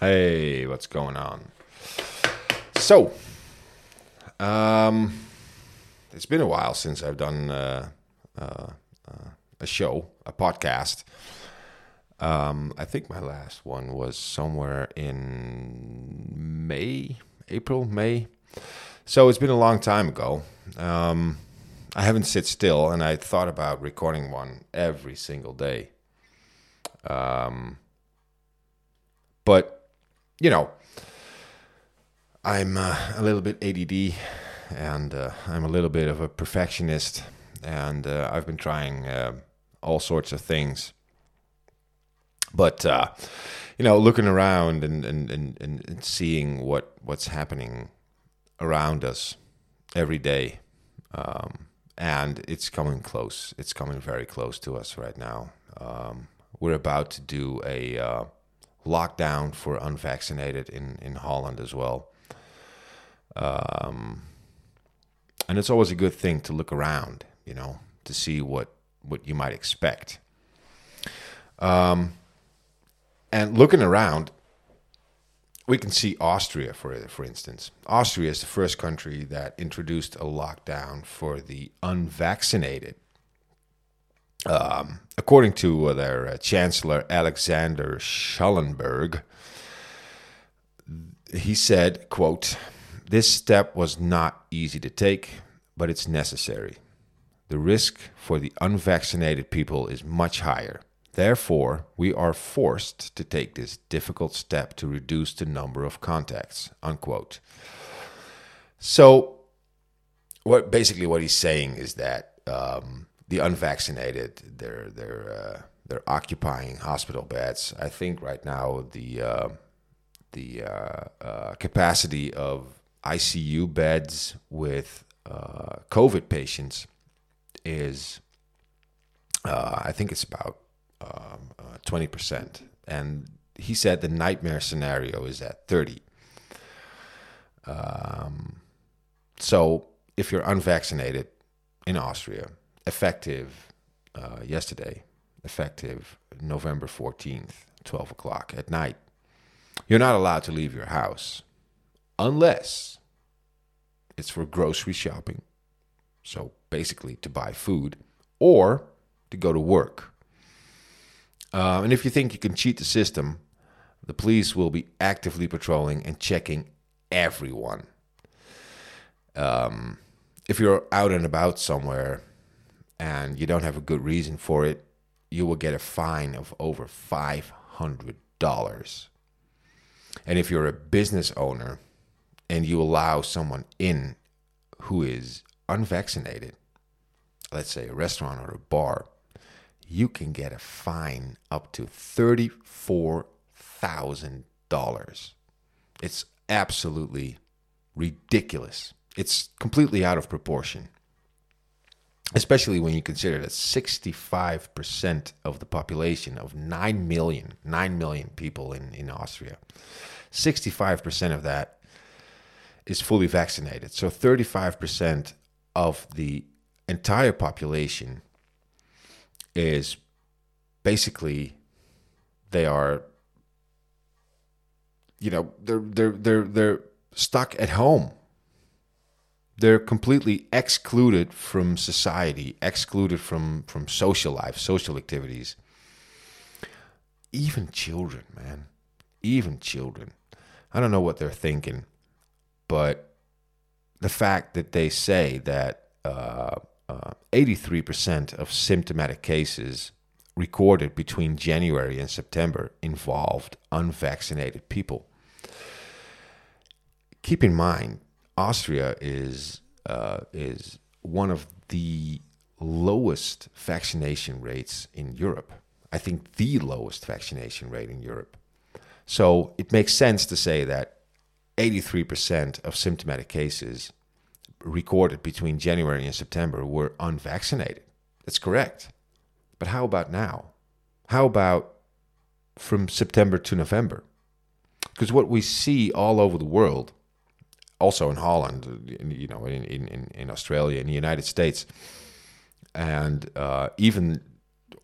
Hey, what's going on? So, um, it's been a while since I've done uh, uh, uh, a show, a podcast. Um, I think my last one was somewhere in May, April, May. So it's been a long time ago. Um, I haven't sit still, and I thought about recording one every single day. Um, but you know, I'm uh, a little bit ADD and uh, I'm a little bit of a perfectionist, and uh, I've been trying uh, all sorts of things. But uh, you know, looking around and, and, and, and seeing what what's happening around us every day, um, and it's coming close. It's coming very close to us right now. Um, we're about to do a uh, lockdown for unvaccinated in, in Holland as well. Um, and it's always a good thing to look around, you know, to see what, what you might expect. Um, and looking around, we can see Austria, for, for instance. Austria is the first country that introduced a lockdown for the unvaccinated. Um, according to their uh, Chancellor Alexander Schallenberg, he said, quote, this step was not easy to take, but it's necessary. The risk for the unvaccinated people is much higher. Therefore, we are forced to take this difficult step to reduce the number of contacts. Unquote. So, what basically what he's saying is that um, the unvaccinated they're they're uh, they're occupying hospital beds. I think right now the uh, the uh, uh capacity of ICU beds with uh, COVID patients is uh, I think it's about um, twenty percent, and he said the nightmare scenario is at thirty. Um, so if you're unvaccinated in Austria effective uh, yesterday, effective November 14th, 12 o'clock at night. You're not allowed to leave your house unless it's for grocery shopping. So basically, to buy food or to go to work. Uh, and if you think you can cheat the system, the police will be actively patrolling and checking everyone. Um, if you're out and about somewhere and you don't have a good reason for it, you will get a fine of over $500. And if you're a business owner and you allow someone in who is unvaccinated, let's say a restaurant or a bar, you can get a fine up to $34,000. It's absolutely ridiculous. It's completely out of proportion especially when you consider that 65% of the population of 9 million 9 million people in, in austria 65% of that is fully vaccinated. So 35% of the entire population is basically they are you know they're they're they're they're stuck at home they're completely excluded from society, excluded from from social life, social activities. Even children, man, even children. I don't know what they're thinking, but the fact that they say that uh, uh, 83% of symptomatic cases recorded between January and September involved unvaccinated people. Keep in mind, Austria is uh, is one of the lowest vaccination rates in Europe. I think the lowest vaccination rate in Europe. So it makes sense to say that 83% of symptomatic cases recorded between January and September were unvaccinated. That's correct. But how about now? How about from September to November? Because what we see all over the world also in Holland, you know, in, in, in Australia, in the United States, and uh, even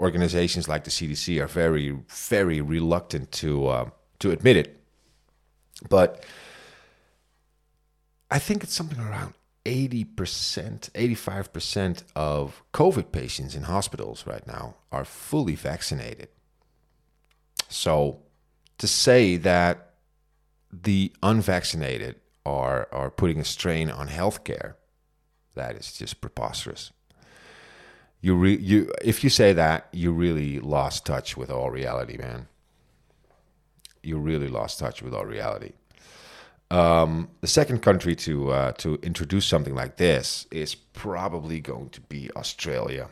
organizations like the CDC are very, very reluctant to uh, to admit it. But I think it's something around 80%, 85% of COVID patients in hospitals right now are fully vaccinated. So to say that the unvaccinated are, are putting a strain on healthcare, that is just preposterous. You, re, you, if you say that, you really lost touch with all reality, man. You really lost touch with all reality. Um, the second country to uh, to introduce something like this is probably going to be Australia.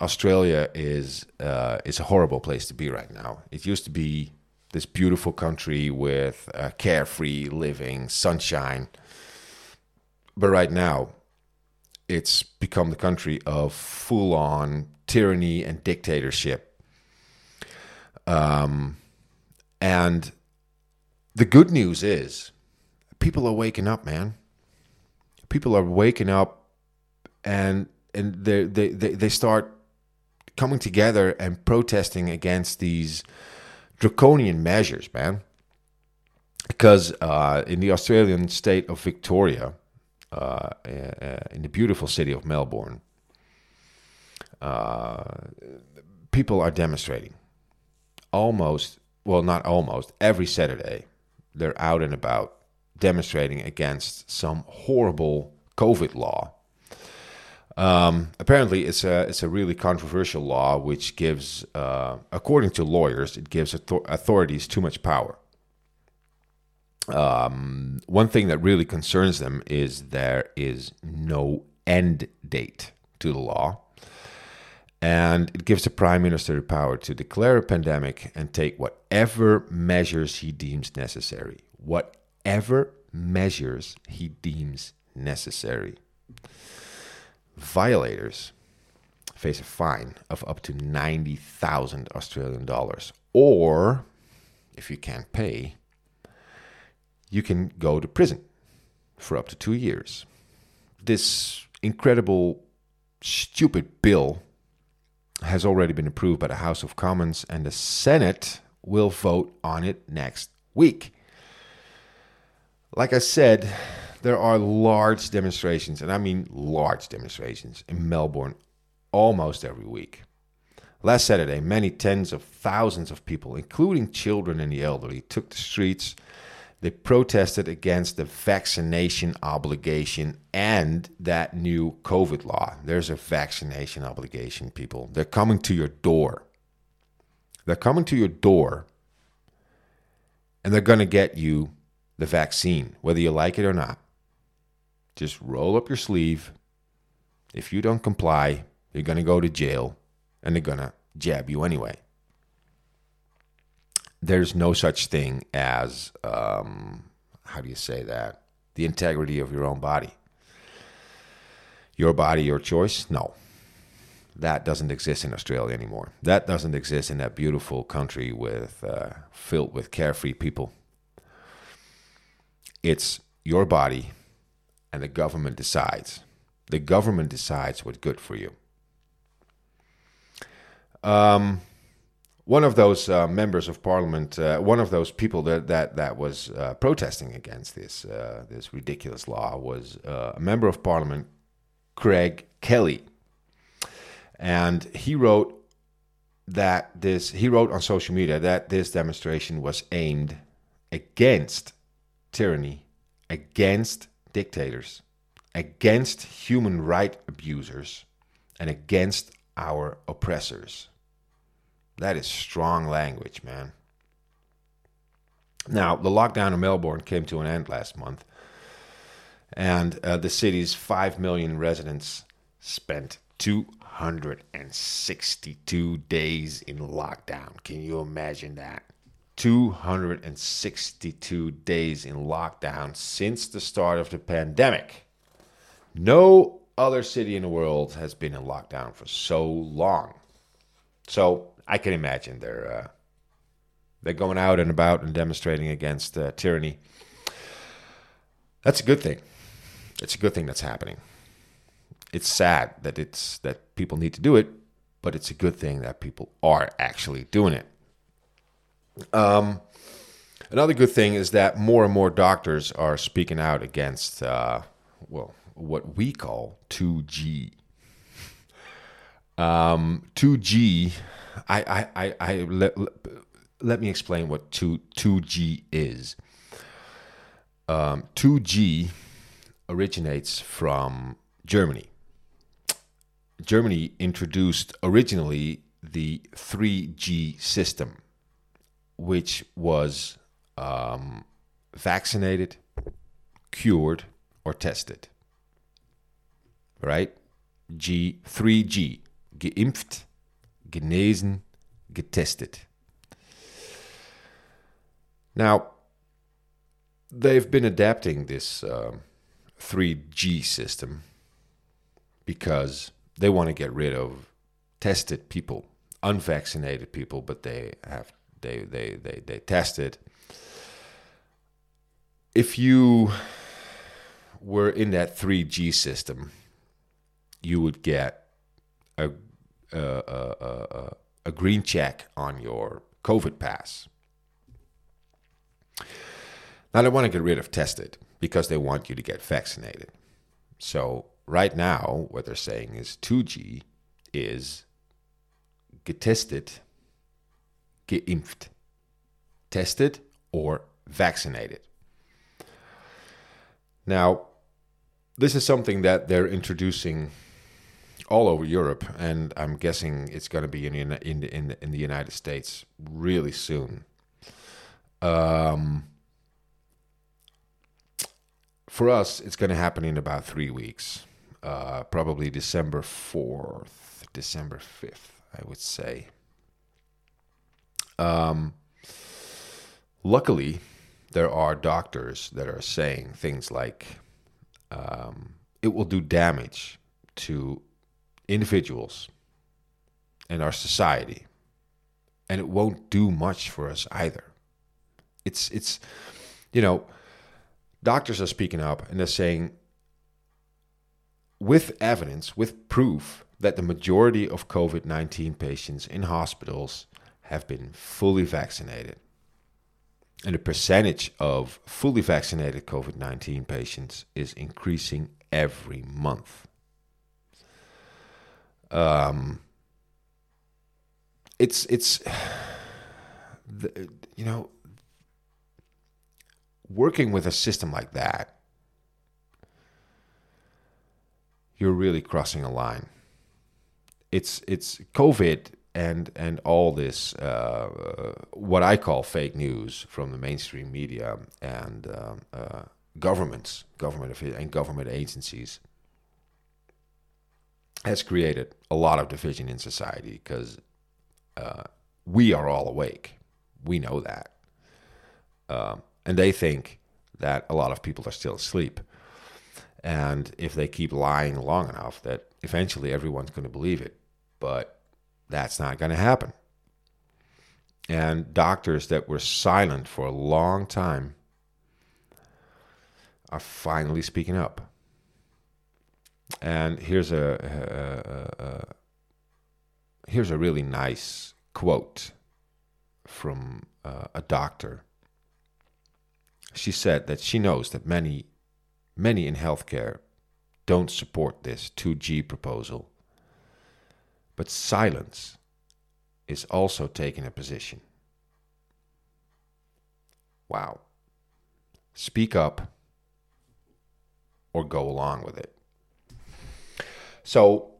Australia is uh, is a horrible place to be right now. It used to be this beautiful country with uh, carefree living, sunshine, but right now it's become the country of full on tyranny and dictatorship. Um, and the good news is people are waking up, man. People are waking up and and they they they, they start coming together and protesting against these draconian measures, man. Because uh, in the Australian state of Victoria, uh, in the beautiful city of Melbourne, uh, people are demonstrating. Almost, well, not almost, every Saturday, they're out and about demonstrating against some horrible COVID law. Um, apparently, it's a it's a really controversial law which gives, uh, according to lawyers, it gives author- authorities too much power. Um, one thing that really concerns them is there is no end date to the law, and it gives the prime minister the power to declare a pandemic and take whatever measures he deems necessary. Whatever measures he deems necessary. Violators face a fine of up to 90,000 Australian dollars. Or, if you can't pay, you can go to prison for up to two years. This incredible, stupid bill has already been approved by the House of Commons, and the Senate will vote on it next week. Like I said, there are large demonstrations, and I mean large demonstrations in Melbourne almost every week. Last Saturday, many tens of thousands of people, including children and the elderly, took the streets. They protested against the vaccination obligation and that new COVID law. There's a vaccination obligation, people. They're coming to your door. They're coming to your door and they're going to get you the vaccine, whether you like it or not. Just roll up your sleeve. If you don't comply, you're going to go to jail and they're going to jab you anyway. There's no such thing as, um, how do you say that? The integrity of your own body. Your body, your choice? No. That doesn't exist in Australia anymore. That doesn't exist in that beautiful country with uh, filled with carefree people. It's your body, and the government decides. The government decides what's good for you. Um, one of those uh, members of parliament, uh, one of those people that that that was uh, protesting against this uh, this ridiculous law, was uh, a member of parliament, Craig Kelly, and he wrote that this he wrote on social media that this demonstration was aimed against tyranny, against dictators, against human right abusers, and against our oppressors. That is strong language, man. Now, the lockdown in Melbourne came to an end last month, and uh, the city's 5 million residents spent 262 days in lockdown. Can you imagine that? 262 days in lockdown since the start of the pandemic. No other city in the world has been in lockdown for so long. So I can imagine they're uh, they're going out and about and demonstrating against uh, tyranny. That's a good thing. It's a good thing that's happening. It's sad that it's that people need to do it, but it's a good thing that people are actually doing it. Um, Another good thing is that more and more doctors are speaking out against, uh, well, what we call 2G. Um, 2G, I, I, I, I let, let me explain what 2, 2G is. Um, 2G originates from Germany. Germany introduced originally the 3G system, which was um, vaccinated, cured, or tested. Right? G, 3G. Geimpft, genesen, getestet. Now, they've been adapting this uh, 3G system because they want to get rid of tested people, unvaccinated people, but they have they they they they tested. If you were in that 3G system, you would get a a, a, a, green check on your COVID pass. Now they want to get rid of tested because they want you to get vaccinated. So right now, what they're saying is 2G is getestet, geimpft, tested or vaccinated. Now, this is something that they're introducing all over Europe, and I'm guessing it's going to be in in in in, the United States really soon. Um, for us, it's going to happen in about three weeks, uh, probably December 4th, December 5th, I would say. Um, luckily, there are doctors that are saying things like um, it will do damage to individuals and our society, and it won't do much for us either. It's it's you know doctors are speaking up and they're saying, with evidence, with proof that the majority of COVID 19 patients in hospitals have been fully vaccinated. And the percentage of fully vaccinated COVID 19 patients is increasing every month. Um, it's, it's, you know, working with a system like that, you're really crossing a line. It's it's COVID and and all this uh, what I call fake news from the mainstream media and um, uh, governments, government and government agencies has created a lot of division in society because uh, we are all awake. We know that. Um, and they think that a lot of people are still asleep. And if they keep lying long enough, that eventually everyone's going to believe it. But that's not going to happen. And doctors that were silent for a long time are finally speaking up. And here's a, a, a, a here's a really nice quote from uh, a doctor she said that she knows that many, many in healthcare don't support this 2G proposal. But silence is also taking a position. Wow. Speak up or go along with it. So,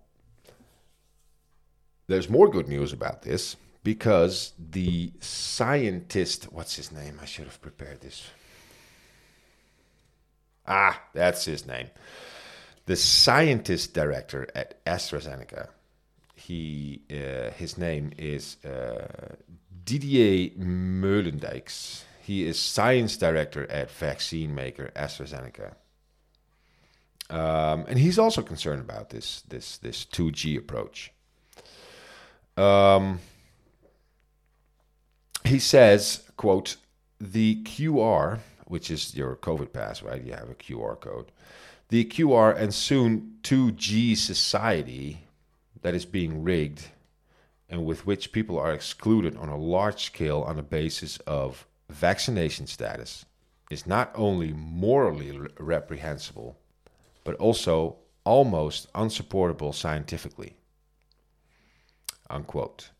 there's more good news about this because the scientist, what's his name? I should have prepared this. Ah, that's his name. The scientist director at AstraZeneca. He, uh, his name is uh, Didier Meulendijks. He is science director at vaccine maker AstraZeneca. Um, and he's also concerned about this this this 2G approach. Um, he says, "quote The QR which is your COVID pass, right? You have a QR code. The QR and soon 2G society that is being rigged and with which people are excluded on a large scale on the basis of vaccination status is not only morally reprehensible, but also almost unsupportable scientifically. Unquote.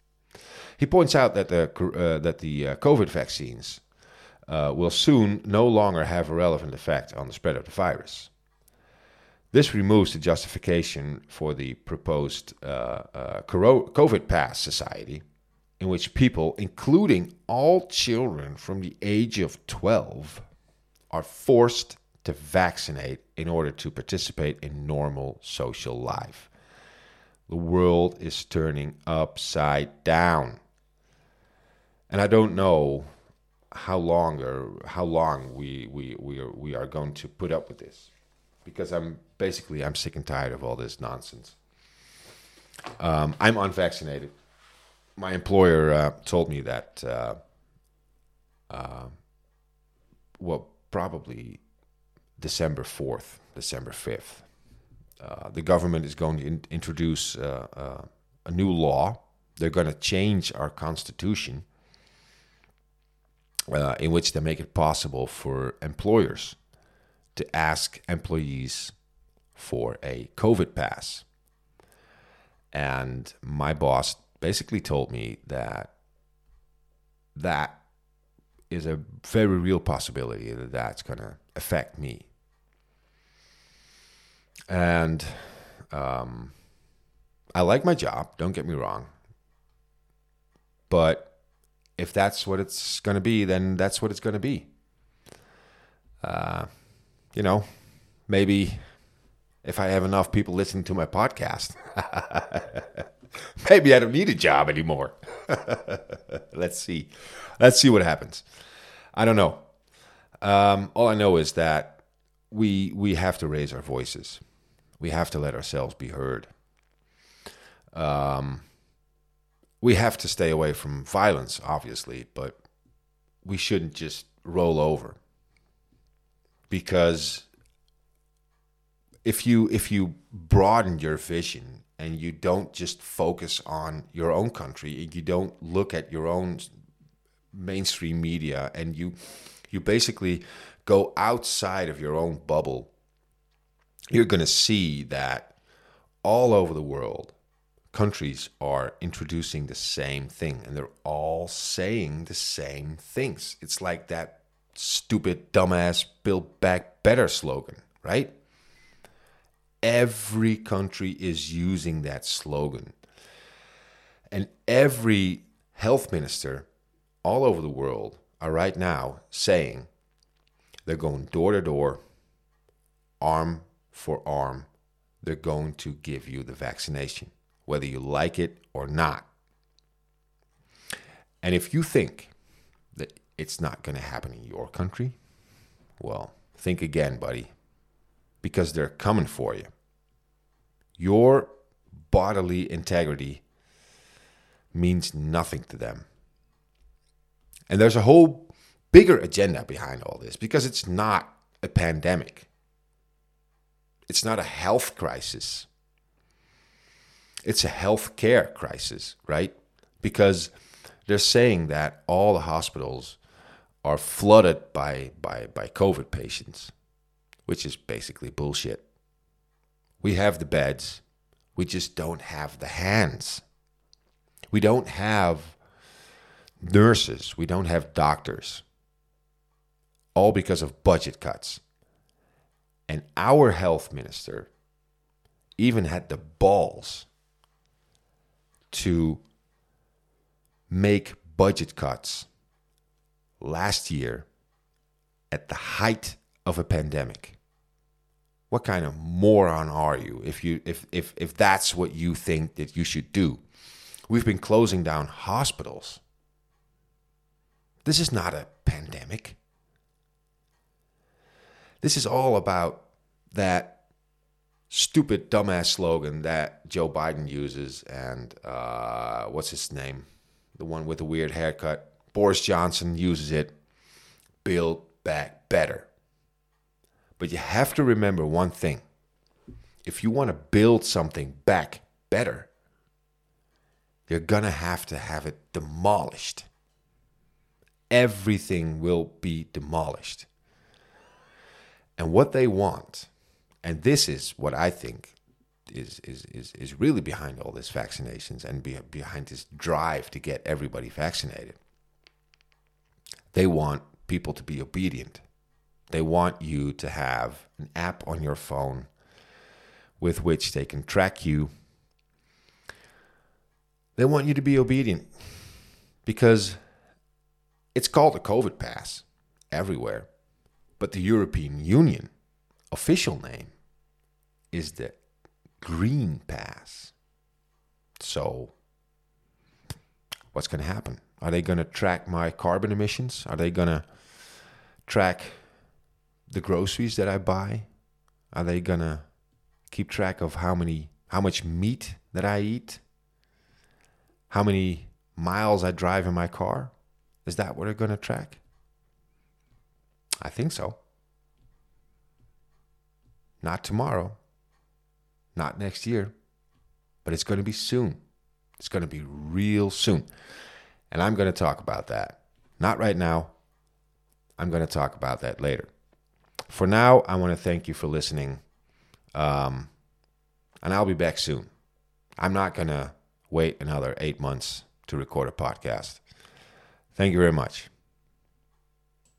He points out that the, uh, that the uh, COVID vaccines uh, will soon no longer have a relevant effect on the spread of the virus. This removes the justification for the proposed uh, uh, COVID Pass Society, in which people, including all children from the age of 12, are forced to vaccinate in order to participate in normal social life. The world is turning upside down. And I don't know how long or how long we, we, we, are, we are going to put up with this because I'm basically I'm sick and tired of all this nonsense. Um, I'm unvaccinated. My employer uh, told me that uh, uh, well probably December fourth, December fifth. Uh, the government is going to in- introduce uh, uh, a new law. They're going to change our constitution. in which they make it possible for employers to ask employees for a COVID pass. And my boss basically told me that that is a very real possibility that that's going to affect me. And um, I like my job, don't get me wrong. But if that's what it's going to be, then that's what it's going to be. Uh, you know, maybe if I have enough people listening to my podcast, maybe I don't need a job anymore. Let's see. Let's see what happens. I don't know. Um, all I know is that we we have to raise our voices. We have to let ourselves be heard. Um, we have to stay away from violence, obviously, but we shouldn't just roll over because if you if you broaden your vision and you don't just focus on your own country you don't look at your own mainstream media and you you basically go outside of your own bubble you're going to see that all over the world countries are introducing the same thing and they're all saying the same things. It's like that stupid, dumbass, build back better slogan, right? Every country is using that slogan. And every health minister all over the world are right now saying they're going door to door, arm for arm. They're going to give you the vaccination, whether you like it or not. And if you think it's not going to happen in your country, well, think again, buddy, because they're coming for you. Your bodily integrity means nothing to them. And there's a whole bigger agenda behind all this because it's not a pandemic. It's not a health crisis. It's a health care crisis, right? Because they're saying that all the hospitals are flooded by, by, by COVID patients, which is basically bullshit. We have the beds, we just don't have the hands. We don't have nurses, we don't have doctors, all because of budget cuts. And our health minister even had the balls to make budget cuts last year at the height of a pandemic. What kind of moron are you if you if if if that's what you think that you should do? We've been closing down hospitals. This is not a pandemic. This is all about that stupid dumbass slogan that Joe Biden uses and uh, what's his name? The one with the weird haircut. Boris Johnson uses it build back better. But you have to remember one thing if you want to build something back better, you're going to have to have it demolished. Everything will be demolished. And what they want, and this is what I think is is is, is really behind all this vaccinations and be, behind this drive to get everybody vaccinated. They want people to be obedient. They want you to have an app on your phone with which they can track you. They want you to be obedient because it's called a COVID pass everywhere. But the European Union official name is the Green Pass. So, what's going to happen? Are they going to track my carbon emissions? Are they going to track the groceries that I buy? Are they going to keep track of how many how much meat that I eat? How many miles I drive in my car? Is that what they're going to track? I think so. Not tomorrow, not next year, but it's going to be soon. It's going to be real soon. And I'm going to talk about that. Not right now. I'm going to talk about that later. For now, I want to thank you for listening. Um, and I'll be back soon. I'm not going to wait another eight months to record a podcast. Thank you very much.